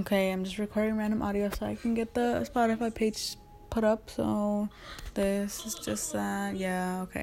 Okay, I'm just recording random audio so I can get the Spotify page put up. So this is just that. Yeah, okay.